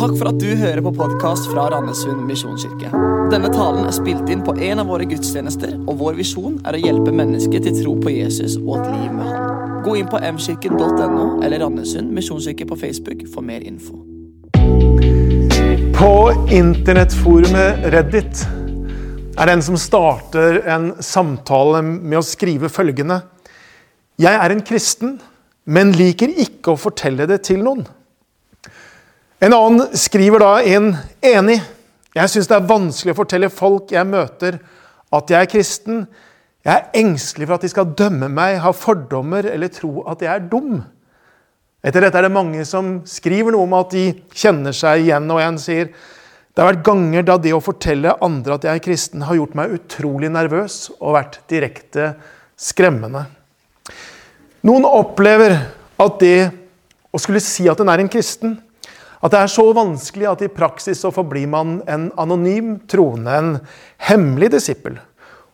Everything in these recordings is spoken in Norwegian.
Takk for at du hører på podkast fra Randesund misjonskirke. Denne talen er spilt inn på en av våre gudstjenester, og vår visjon er å hjelpe mennesker til tro på Jesus og et liv med Han. Gå inn på mkirken.no eller Randesund misjonskirke på Facebook for mer info. På internettforumet Reddit er den som starter en samtale med å skrive følgende Jeg er en kristen, men liker ikke å fortelle det til noen. En annen skriver da inn enig. Jeg syns det er vanskelig å fortelle folk jeg møter, at jeg er kristen. Jeg er engstelig for at de skal dømme meg, ha fordommer eller tro at jeg er dum. Etter dette er det mange som skriver noe om at de kjenner seg igjen, og en sier det har vært ganger da det å fortelle andre at jeg er kristen, har gjort meg utrolig nervøs og vært direkte skremmende. Noen opplever at det å skulle si at en er en kristen, at det er så vanskelig at i praksis så forblir man en anonym troende, en hemmelig disippel.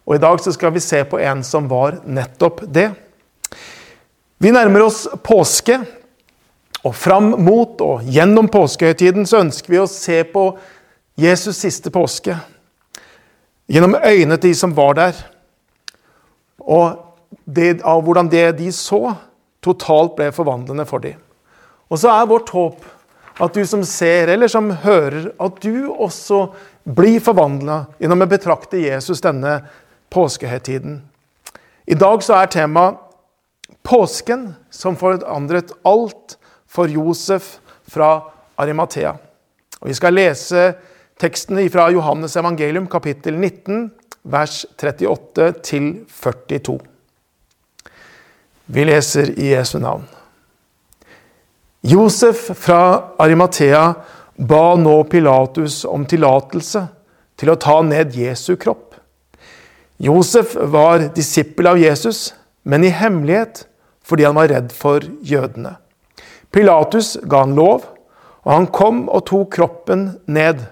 Og i dag så skal vi se på en som var nettopp det. Vi nærmer oss påske, og fram mot og gjennom påskehøytiden så ønsker vi å se på Jesus' siste påske. Gjennom øynene til de som var der. Og det, av hvordan det de så, totalt ble forvandlende for dem. Og så er vårt håp at du som ser eller som hører, at du også blir forvandla gjennom å betrakte Jesus denne påskehøytiden. I dag så er temaet påsken som forandret alt for Josef fra Arimathea. Og Vi skal lese teksten fra Johannes evangelium kapittel 19, vers 38 til 42. Vi leser i Jesu navn. Josef fra Arimathea ba nå Pilatus om tillatelse til å ta ned Jesu kropp. Josef var disippel av Jesus, men i hemmelighet fordi han var redd for jødene. Pilatus ga han lov, og han kom og tok kroppen ned.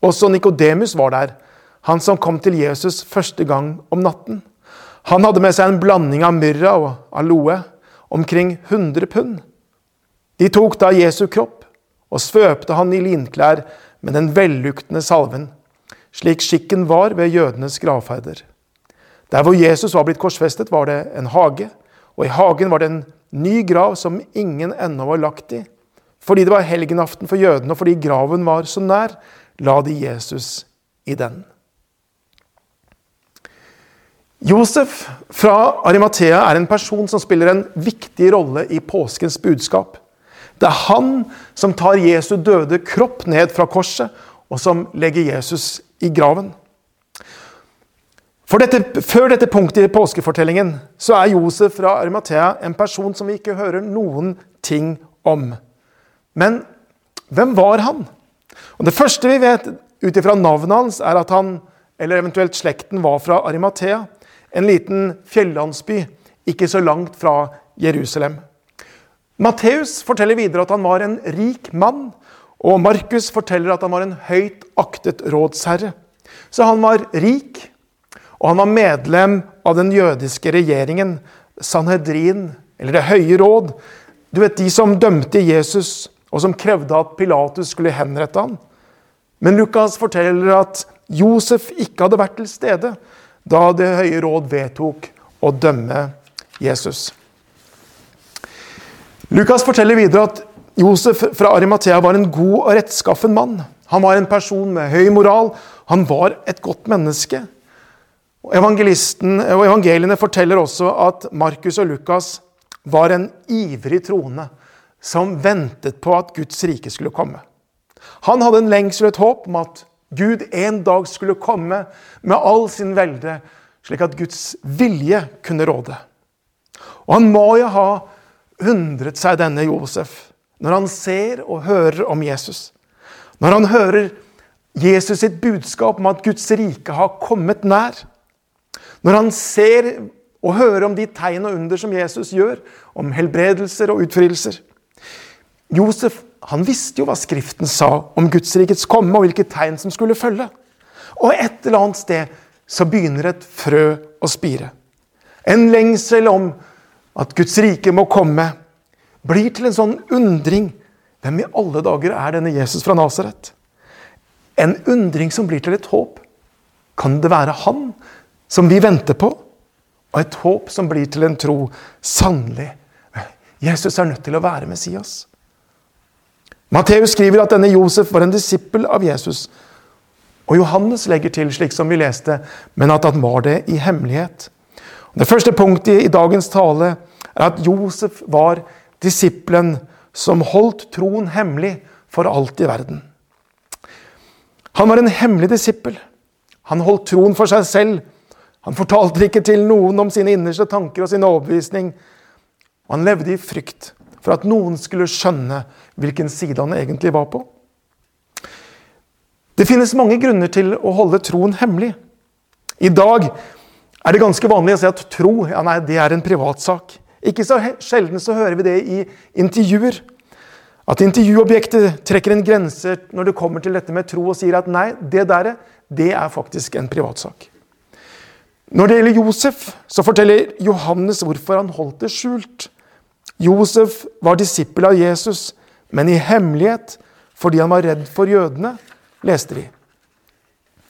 Også Nikodemus var der, han som kom til Jesus første gang om natten. Han hadde med seg en blanding av myrra og aloe, omkring 100 pund. De tok da Jesu kropp og svøpte han i linklær med den velluktende salven, slik skikken var ved jødenes gravferder. Der hvor Jesus var blitt korsfestet, var det en hage, og i hagen var det en ny grav som ingen ennå var lagt i. Fordi det var helgenaften for jødene, og fordi graven var så nær, la de Jesus i den. Josef fra Arimathea er en person som spiller en viktig rolle i påskens budskap. Det er han som tar Jesu døde kropp ned fra korset, og som legger Jesus i graven. Dette, før dette punktet i påskefortellingen så er Josef fra Arimathea en person som vi ikke hører noen ting om. Men hvem var han? Og Det første vi vet ut ifra navnet hans, er at han, eller eventuelt slekten, var fra Arimathea. En liten fjellandsby ikke så langt fra Jerusalem. Matteus forteller videre at han var en rik mann, og Markus forteller at han var en høyt aktet rådsherre. Så han var rik, og han var medlem av den jødiske regjeringen, Sanhedrin, eller Det høye råd. Du vet, de som dømte Jesus, og som krevde at Pilatus skulle henrette ham. Men Lukas forteller at Josef ikke hadde vært til stede da Det høye råd vedtok å dømme Jesus. Lukas forteller videre at Josef fra Arimathea var en god og rettskaffen mann. Han var en person med høy moral. Han var et godt menneske. Evangelisten og Evangeliene forteller også at Markus og Lukas var en ivrig troende som ventet på at Guds rike skulle komme. Han hadde en lengsel og et håp om at Gud en dag skulle komme med all sin velde, slik at Guds vilje kunne råde. Og han må jo ha undret seg denne Josef når han ser og hører om Jesus. Når han hører Jesus sitt budskap om at Guds rike har kommet nær. Når han ser og hører om de tegn og under som Jesus gjør, om helbredelser og utfrielser. Josef han visste jo hva Skriften sa om Guds rikets komme, og hvilke tegn som skulle følge. Og et eller annet sted så begynner et frø å spire. En lengsel om at Guds rike må komme, blir til en sånn undring, Hvem i alle dager er denne Jesus fra Nasaret? En undring som blir til et håp. Kan det være han som vi venter på? Og et håp som blir til en tro. Sannelig. Jesus er nødt til å være Messias. Matteus skriver at denne Josef var en disippel av Jesus. Og Johannes legger til, slik som vi leste, men at han var det i hemmelighet. Det første punktet i dagens tale er at Josef var disippelen som holdt troen hemmelig for alt i verden. Han var en hemmelig disippel. Han holdt troen for seg selv. Han fortalte ikke til noen om sine innerste tanker og sin overbevisning. Han levde i frykt for at noen skulle skjønne hvilken side han egentlig var på. Det finnes mange grunner til å holde troen hemmelig. I dag er det ganske vanlig å si at tro ja nei, det er en privatsak. Ikke så sjelden så hører vi det i intervjuer. At intervjuobjektet trekker en grense når det kommer til dette med tro, og sier at nei, det der det er faktisk en privatsak. Når det gjelder Josef, så forteller Johannes hvorfor han holdt det skjult. Josef var disippel av Jesus, men i hemmelighet fordi han var redd for jødene, leste vi.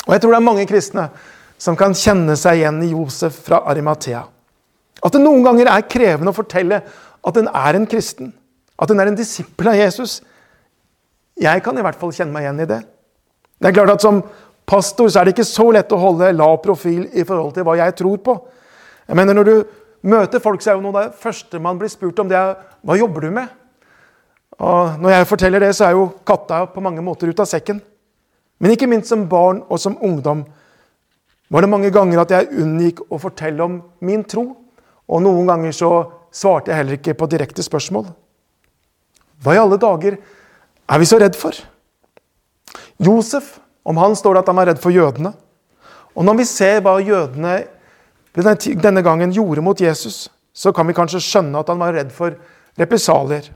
Og Jeg tror det er mange kristne som kan kjenne seg igjen i Josef fra Arimathea. At det noen ganger er krevende å fortelle at en er en kristen. At en er en disippel av Jesus. Jeg kan i hvert fall kjenne meg igjen i det. Det er klart at Som pastor så er det ikke så lett å holde lav profil i forhold til hva jeg tror på. Jeg mener Når du møter folk, så er jo noe av det første man blir spurt om, det er hva jobber du med? Og Når jeg forteller det, så er jo katta på mange måter ut av sekken. Men ikke minst som barn og som ungdom var det mange ganger at jeg unngikk å fortelle om min tro. Og noen ganger så svarte jeg heller ikke på direkte spørsmål. Hva i alle dager er vi så redd for? Josef, om han står det at han var redd for jødene. Og når vi ser hva jødene denne gangen gjorde mot Jesus, så kan vi kanskje skjønne at han var redd for represalier.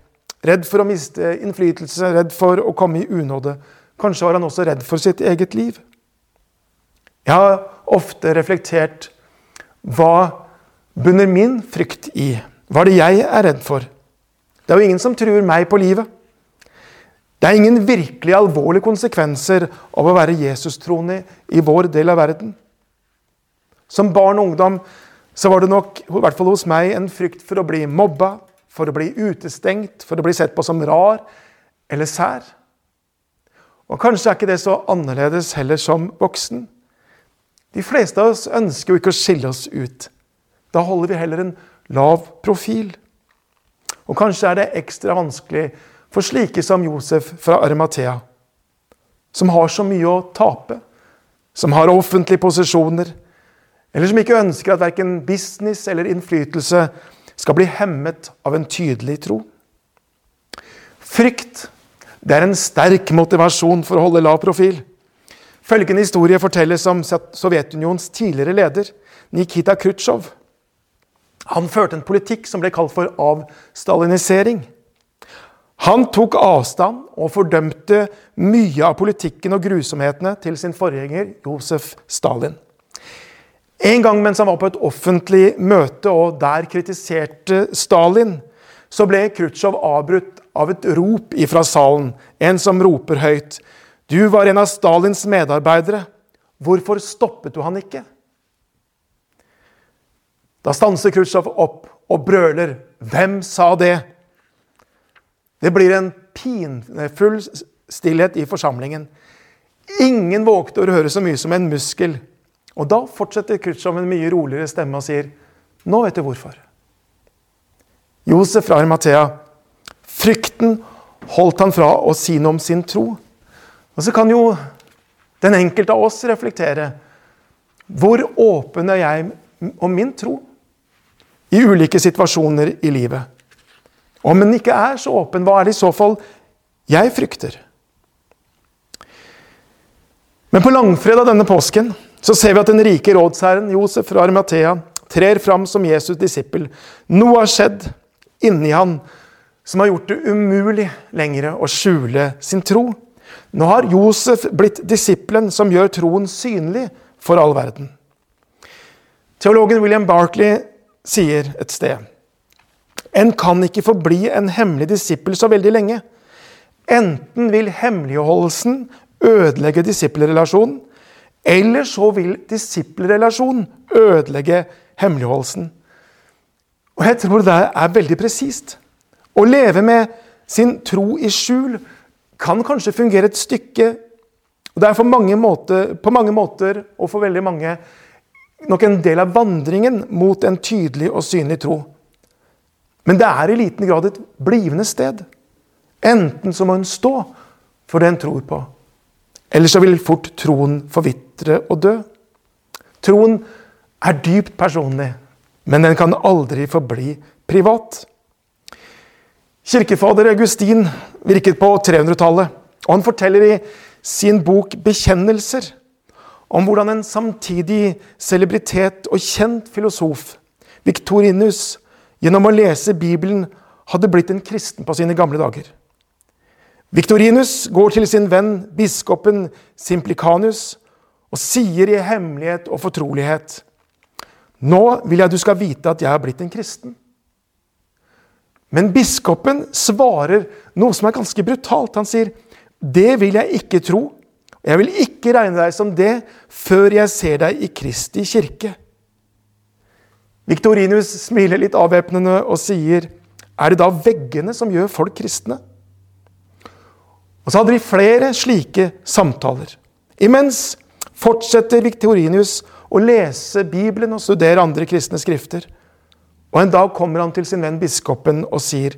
Redd for å miste innflytelse, redd for å komme i unåde. Kanskje var han også redd for sitt eget liv. Jeg har ofte reflektert hva bunner min frykt i? Hva er det jeg er redd for? Det er jo ingen som truer meg på livet. Det er ingen virkelig alvorlige konsekvenser av å være Jesus-troende i vår del av verden. Som barn og ungdom så var det nok, i hvert fall hos meg, en frykt for å bli mobba, for å bli utestengt, for å bli sett på som rar eller sær. Og Kanskje er ikke det så annerledes heller som voksen. De fleste av oss ønsker jo ikke å skille oss ut. Da holder vi heller en lav profil. Og kanskje er det ekstra vanskelig for slike som Josef fra Arimathea, som har så mye å tape, som har offentlige posisjoner, eller som ikke ønsker at verken business eller innflytelse skal bli hemmet av en tydelig tro. Frykt det er en sterk motivasjon for å holde lav profil. Følgende historie fortelles om Sovjetunions tidligere leder, Nikita Khrusjtsjov. Han førte en politikk som ble kalt for avstalinisering. Han tok avstand og fordømte mye av politikken og grusomhetene til sin forgjenger Josef Stalin. En gang mens han var på et offentlig møte og der kritiserte Stalin, så ble Khrusjtsjov avbrutt av et rop ifra salen. En som roper høyt. Du var en av Stalins medarbeidere. Hvorfor stoppet du han ikke? Da stanser Khrusjtsjov opp og brøler. Hvem sa det? Det blir en pinfull stillhet i forsamlingen. Ingen vågte å høre så mye som en muskel. Og da fortsetter Khrusjtsjov med en mye roligere stemme og sier, 'Nå vet du hvorfor'. Josef fra Armathea. Frykten holdt han fra å si noe om sin tro. Og så kan jo den enkelte av oss reflektere. Hvor åpen er jeg om min tro i ulike situasjoner i livet? Om den ikke er så åpen, hva er det i så fall jeg frykter? Men på langfredag denne påsken så ser vi at den rike rådsherren Josef fra Arimathea trer fram som Jesus' disippel. Noe har skjedd inni han som har gjort det umulig lenger å skjule sin tro. Nå har Josef blitt disippelen som gjør troen synlig for all verden. Teologen William Barkley sier et sted En kan ikke forbli en hemmelig disippel så veldig lenge. Enten vil hemmeligholdelsen ødelegge disippelrelasjonen, eller så vil disippelrelasjonen ødelegge hemmeligholdelsen. Og jeg tror det er veldig presist. Å leve med sin tro i skjul kan kanskje fungere et stykke og Det er mange måter, på mange måter, og for veldig mange, nok en del av vandringen mot en tydelig og synlig tro. Men det er i liten grad et blivende sted. Enten så må hun stå for det hun tror på, eller så vil fort troen forvitre og dø. Troen er dypt personlig, men den kan aldri forbli privat. Kirkefader Augustin virket på 300-tallet, og han forteller i sin bok 'Bekjennelser' om hvordan en samtidig celebritet og kjent filosof, Victorinus, gjennom å lese Bibelen hadde blitt en kristen på sine gamle dager. Victorinus går til sin venn biskopen Simplicanus og sier i hemmelighet og fortrolighet Nå vil jeg du skal vite at jeg har blitt en kristen. Men biskopen svarer noe som er ganske brutalt. Han sier, 'Det vil jeg ikke tro.' Jeg vil ikke regne deg som det før jeg ser deg i Kristi kirke. Viktorinus smiler litt avvæpnende og sier, 'Er det da veggene som gjør folk kristne?' Og Så hadde de flere slike samtaler. Imens fortsetter Viktorinus å lese Bibelen og studere andre kristne skrifter. Og En dag kommer han til sin venn biskopen og sier,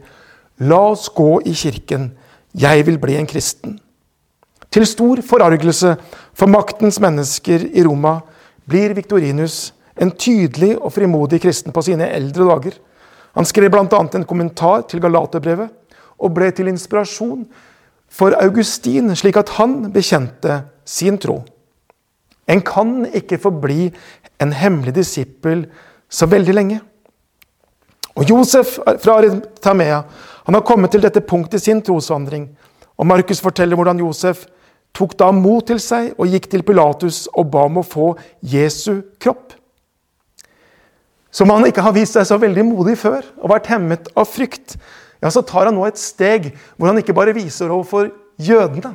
'La oss gå i kirken. Jeg vil bli en kristen.' Til stor forargelse for maktens mennesker i Roma blir Viktorinus en tydelig og frimodig kristen på sine eldre dager. Han skrev bl.a. en kommentar til Galaterbrevet og ble til inspirasjon for Augustin, slik at han bekjente sin tro. En kan ikke forbli en hemmelig disippel så veldig lenge. Og Josef fra Aritamea han har kommet til dette punktet i sin trosvandring. Og Markus forteller hvordan Josef tok da mot til seg og gikk til Pilatus og ba om å få Jesu kropp. Som han ikke har vist seg så veldig modig før og vært hemmet av frykt, ja, så tar han nå et steg hvor han ikke bare viser overfor jødene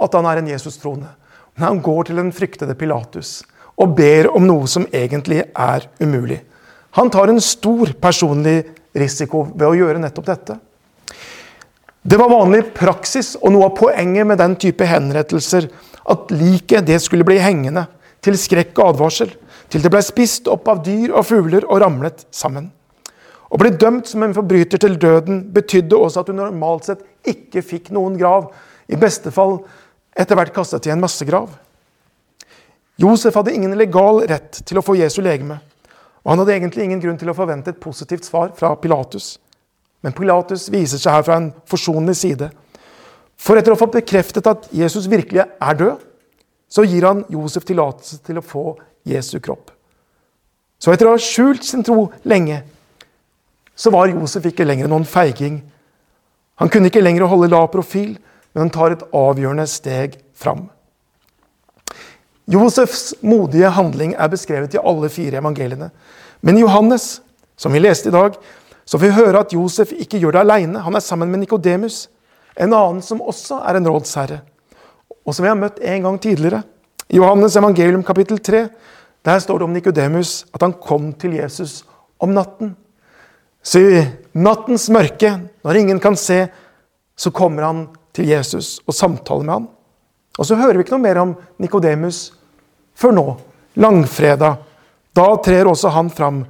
at han er en Jesus-troende, men han går til den fryktede Pilatus og ber om noe som egentlig er umulig. Han tar en stor personlig risiko ved å gjøre nettopp dette. Det var vanlig praksis og noe av poenget med den type henrettelser at liket det skulle bli hengende til skrekk og advarsel, til det ble spist opp av dyr og fugler og ramlet sammen. Å bli dømt som en forbryter til døden betydde også at du normalt sett ikke fikk noen grav, i beste fall etter hvert kastet i en massegrav. Josef hadde ingen legal rett til å få Jesu legeme. Og Han hadde egentlig ingen grunn til å forvente et positivt svar fra Pilatus. Men Pilatus viser seg her fra en forsonlig side. For etter å få bekreftet at Jesus virkelig er død, så gir han Josef tillatelse til å få Jesu kropp. Så etter å ha skjult sin tro lenge, så var Josef ikke lenger noen feiging. Han kunne ikke lenger holde lav profil, men han tar et avgjørende steg fram. Josefs modige handling er beskrevet i alle fire evangeliene. Men Johannes, som vi leste i dag, så får vi høre at Josef ikke gjør det alene. Han er sammen med Nikodemus, en annen som også er en rådsherre, og som vi har møtt en gang tidligere. I Johannes evangelium kapittel 3 der står det om Nikodemus at han kom til Jesus om natten. Så i nattens mørke, når ingen kan se, så kommer han til Jesus og samtaler med han. Og så hører vi ikke noe mer om Nikodemus før nå, langfredag. Da trer også han fram.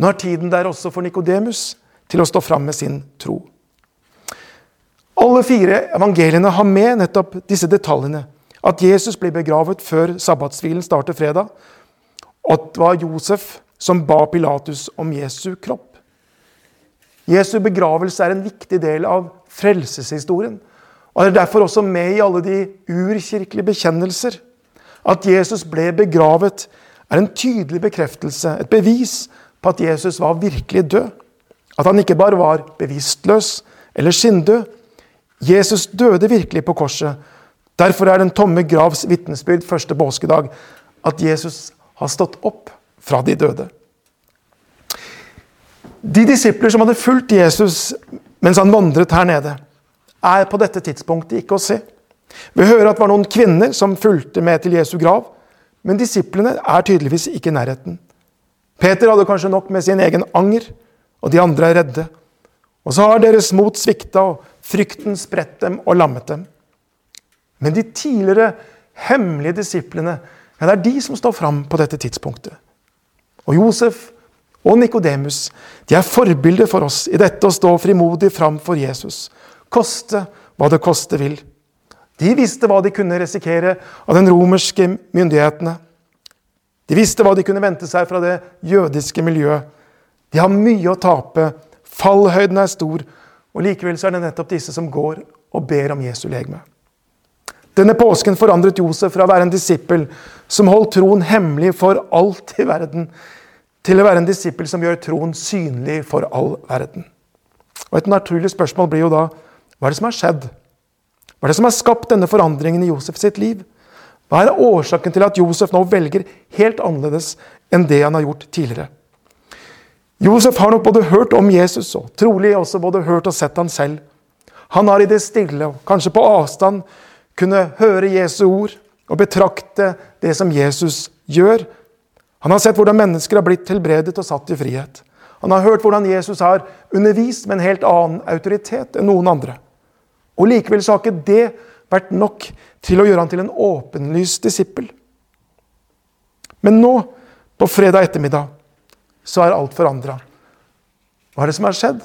Nå er tiden der også for Nikodemus til å stå fram med sin tro. Alle fire evangeliene har med nettopp disse detaljene. At Jesus blir begravet før sabbatshvilen starter fredag, og at det var Josef som ba Pilatus om Jesu kropp. Jesu begravelse er en viktig del av frelseshistorien. Og er derfor også med i alle de urkirkelige bekjennelser. At Jesus ble begravet, er en tydelig bekreftelse, et bevis på at Jesus var virkelig død. At han ikke bare var bevisstløs eller skinndød. Jesus døde virkelig på korset. Derfor er den tomme gravs vitnesbyrd første påskedag at Jesus har stått opp fra de døde. De disipler som hadde fulgt Jesus mens han vandret her nede, er på dette tidspunktet ikke å se. Vi hører at det var noen kvinner som fulgte med til Jesu grav, men disiplene er tydeligvis ikke i nærheten. Peter hadde kanskje nok med sin egen anger, og de andre er redde. Og så har deres mot svikta, og frykten spredt dem og lammet dem. Men de tidligere hemmelige disiplene, ja, det er de som står fram på dette tidspunktet. Og Josef og Nikodemus de er forbilder for oss i dette å stå frimodig fram for Jesus, koste hva det koste vil. De visste hva de kunne risikere av den romerske myndighetene. De visste hva de kunne vente seg fra det jødiske miljøet. De har mye å tape, fallhøyden er stor, og likevel så er det nettopp disse som går og ber om Jesu legeme. Denne påsken forandret Josef fra å være en disippel som holdt troen hemmelig for alt i verden, til å være en disippel som gjør troen synlig for all verden. Og Et naturlig spørsmål blir jo da hva er det som har skjedd? Hva er det som har skapt denne forandringen i Josef sitt liv? Hva er årsaken til at Josef nå velger helt annerledes enn det han har gjort tidligere? Josef har nok både hørt om Jesus og trolig også både hørt og sett han selv. Han har i det stille, og kanskje på avstand, kunne høre Jesu ord og betrakte det som Jesus gjør. Han har sett hvordan mennesker har blitt helbredet og satt i frihet. Han har hørt hvordan Jesus har undervist med en helt annen autoritet enn noen andre. Og Likevel så har ikke det vært nok til å gjøre han til en åpenlyst disippel. Men nå, på fredag ettermiddag, så er alt forandra. Hva er det som har skjedd?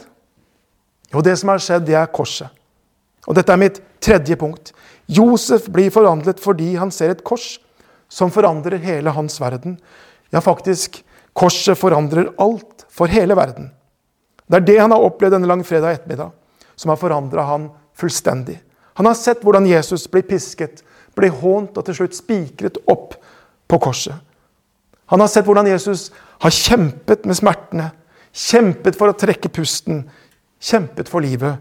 Jo, det som har skjedd, det er korset. Og dette er mitt tredje punkt. Josef blir forandret fordi han ser et kors som forandrer hele hans verden. Ja, faktisk, korset forandrer alt for hele verden. Det er det han har opplevd denne langfredag ettermiddag, som har forandra han fullstendig. Han har sett hvordan Jesus blir pisket, blir hånt og til slutt spikret opp på korset. Han har sett hvordan Jesus har kjempet med smertene, kjempet for å trekke pusten, kjempet for livet.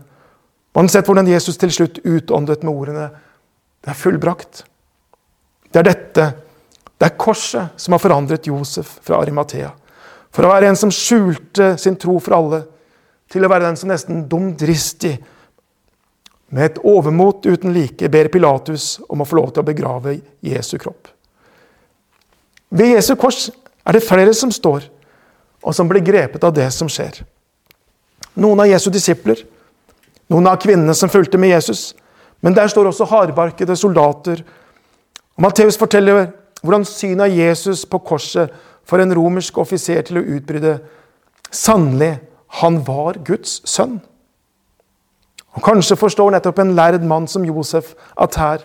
Og han har sett hvordan Jesus til slutt utåndet med ordene Det er fullbrakt. Det er dette, det er korset, som har forandret Josef fra Arimathea. For å være en som skjulte sin tro for alle, til å være den som nesten dumdristig med et overmot uten like ber Pilatus om å få lov til å begrave Jesu kropp. Ved Jesu kors er det flere som står, og som blir grepet av det som skjer. Noen av Jesu disipler, noen av kvinnene som fulgte med Jesus. Men der står også hardbarkede soldater. Og Matteus forteller hvordan synet av Jesus på korset får en romersk offiser til å utbryte Sannelig, han var Guds sønn. Kanskje forstår nettopp en lærd mann som Josef at her,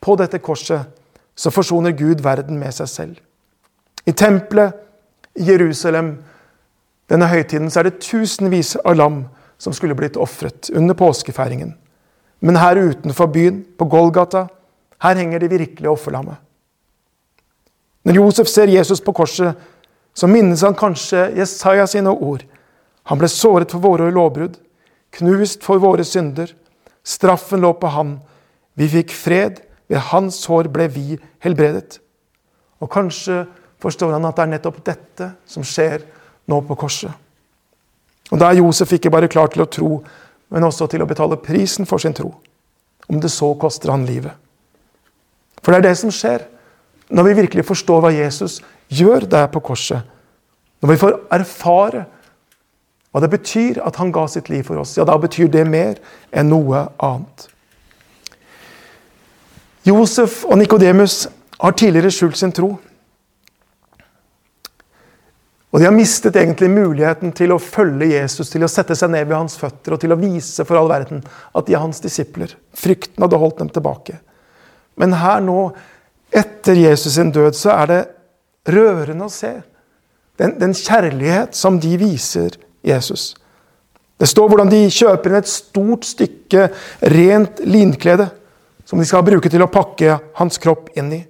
på dette korset, så forsoner Gud verden med seg selv. I tempelet i Jerusalem denne høytiden så er det tusenvis av lam som skulle blitt ofret under påskefeiringen. Men her utenfor byen, på Golgata, her henger det virkelige offerlammet. Når Josef ser Jesus på korset, så minnes han kanskje Jesaja sine ord. Han ble såret for våre lovbrudd knust for våre synder. Straffen lå på han. Vi fikk fred. Ved hans hår ble vi helbredet. Og kanskje forstår han at det er nettopp dette som skjer nå på korset. Og Da er Josef ikke bare klar til å tro, men også til å betale prisen for sin tro. Om det så koster han livet. For det er det som skjer når vi virkelig forstår hva Jesus gjør der på korset. Når vi får erfare hva det betyr at han ga sitt liv for oss, ja, da betyr det mer enn noe annet. Josef og Nikodemus har tidligere skjult sin tro. Og de har mistet egentlig muligheten til å følge Jesus, til å sette seg ned ved hans føtter og til å vise for all verden at de er hans disipler. Frykten hadde holdt dem tilbake. Men her nå, etter Jesus sin død, så er det rørende å se den, den kjærlighet som de viser Jesus. Det står hvordan de kjøper inn et stort stykke rent linklede som de skal bruke til å pakke hans kropp inn i.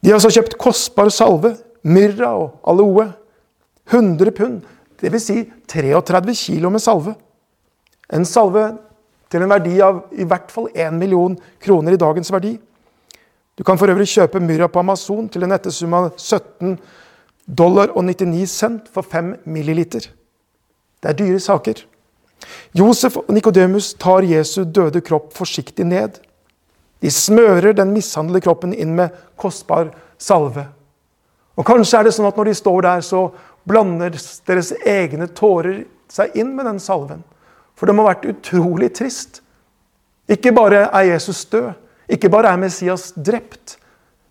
De har også kjøpt kostbar salve, myrra og aloe. 100 pund, dvs. Si 33 kilo med salve. En salve til en verdi av i hvert fall 1 million kroner i dagens verdi. Du kan for øvrig kjøpe myrra på Amazon til en ettersum av 17 dollar og 99 cent for 5 milliliter. Det er dyre saker. Josef og Nikodemus tar Jesu døde kropp forsiktig ned. De smører den mishandlede kroppen inn med kostbar salve. Og Kanskje er det sånn at når de står der, så blander deres egne tårer seg inn med den salven. For det må ha vært utrolig trist. Ikke bare er Jesus død, ikke bare er Messias drept,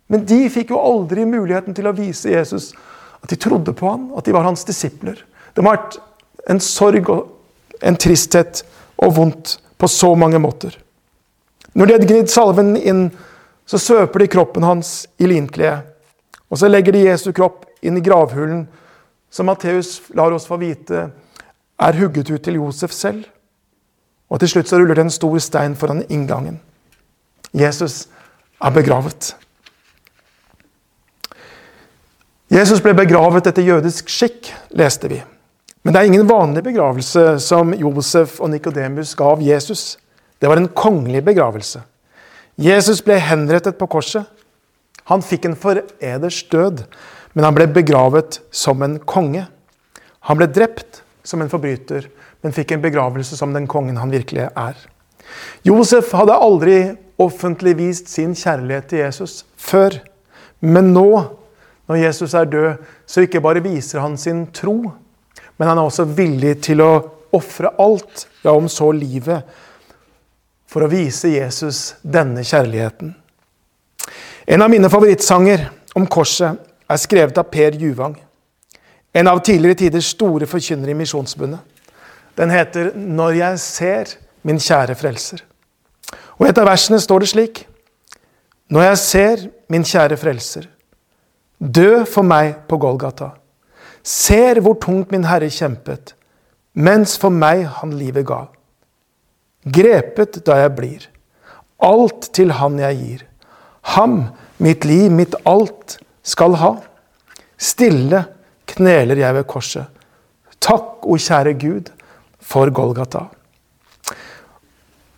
men de fikk jo aldri muligheten til å vise Jesus at de trodde på ham, at de var hans disipler. Det må ha vært en sorg og en tristhet og vondt på så mange måter. Når de hadde gnidd salven inn, så svøper de kroppen hans i linkledet. Og så legger de Jesu kropp inn i gravhulen, som Matteus lar oss få vite er hugget ut til Josef selv. Og til slutt så ruller det en stor stein foran inngangen. Jesus er begravet. Jesus ble begravet etter jødisk skikk, leste vi. Men det er ingen vanlig begravelse som Josef og Nikodemus gav Jesus. Det var en kongelig begravelse. Jesus ble henrettet på korset. Han fikk en foreders død, men han ble begravet som en konge. Han ble drept som en forbryter, men fikk en begravelse som den kongen han virkelig er. Josef hadde aldri offentlig vist sin kjærlighet til Jesus før, men nå når Jesus er død, så ikke bare viser han sin tro, men han er også villig til å ofre alt, ja, om så livet, for å vise Jesus denne kjærligheten. En av mine favorittsanger om korset er skrevet av Per Juvang. En av tidligere tiders store forkynnere i Misjonsbundet. Den heter 'Når jeg ser min kjære frelser'. Og Et av versene står det slik.: Når jeg ser min kjære frelser, Dø for meg på Golgata. Ser hvor tungt min Herre kjempet, mens for meg han livet ga. Grepet da jeg blir, alt til han jeg gir. Ham, mitt liv, mitt alt, skal ha. Stille kneler jeg ved korset. Takk, o kjære Gud, for Golgata.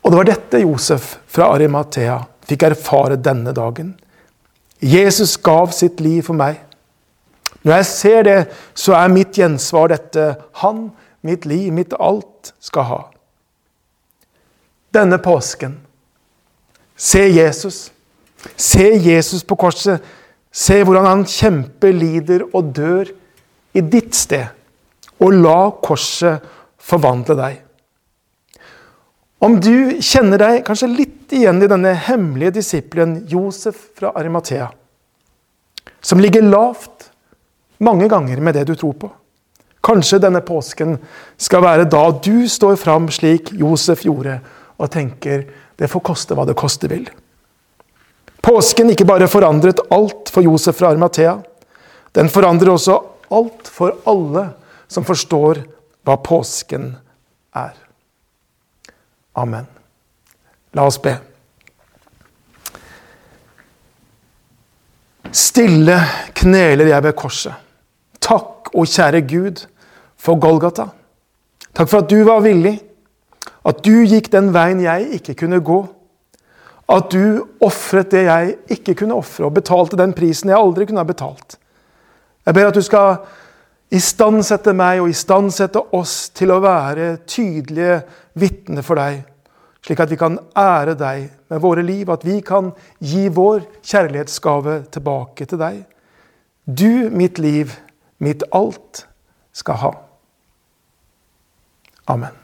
Og det var dette Josef fra Arimathea fikk erfare denne dagen. Jesus gav sitt liv for meg. Når jeg ser det, så er mitt gjensvar dette. Han, mitt liv, mitt alt, skal ha. Denne påsken, se Jesus. Se Jesus på korset. Se hvordan han kjemper, lider og dør i ditt sted. Og la korset forvandle deg. Om du kjenner deg kanskje litt igjen i denne hemmelige disippelen Josef fra Arimathea, som ligger lavt mange ganger med det du tror på. Kanskje denne påsken skal være da du står fram slik Josef gjorde, og tenker det får koste hva det koste vil. Påsken ikke bare forandret alt for Josef fra Arimathea. Den forandrer også alt for alle som forstår hva påsken er. Amen. La oss be. Stille kneler jeg ved korset. Takk, å kjære Gud, for Golgata. Takk for at du var villig, at du gikk den veien jeg ikke kunne gå. At du ofret det jeg ikke kunne ofre, og betalte den prisen jeg aldri kunne ha betalt. Jeg ber at du skal istandsette meg og istandsette oss til å være tydelige vitner for deg slik at vi kan ære deg med våre liv, at vi kan gi vår kjærlighetsgave tilbake til deg. Du, mitt liv, mitt alt, skal ha. Amen.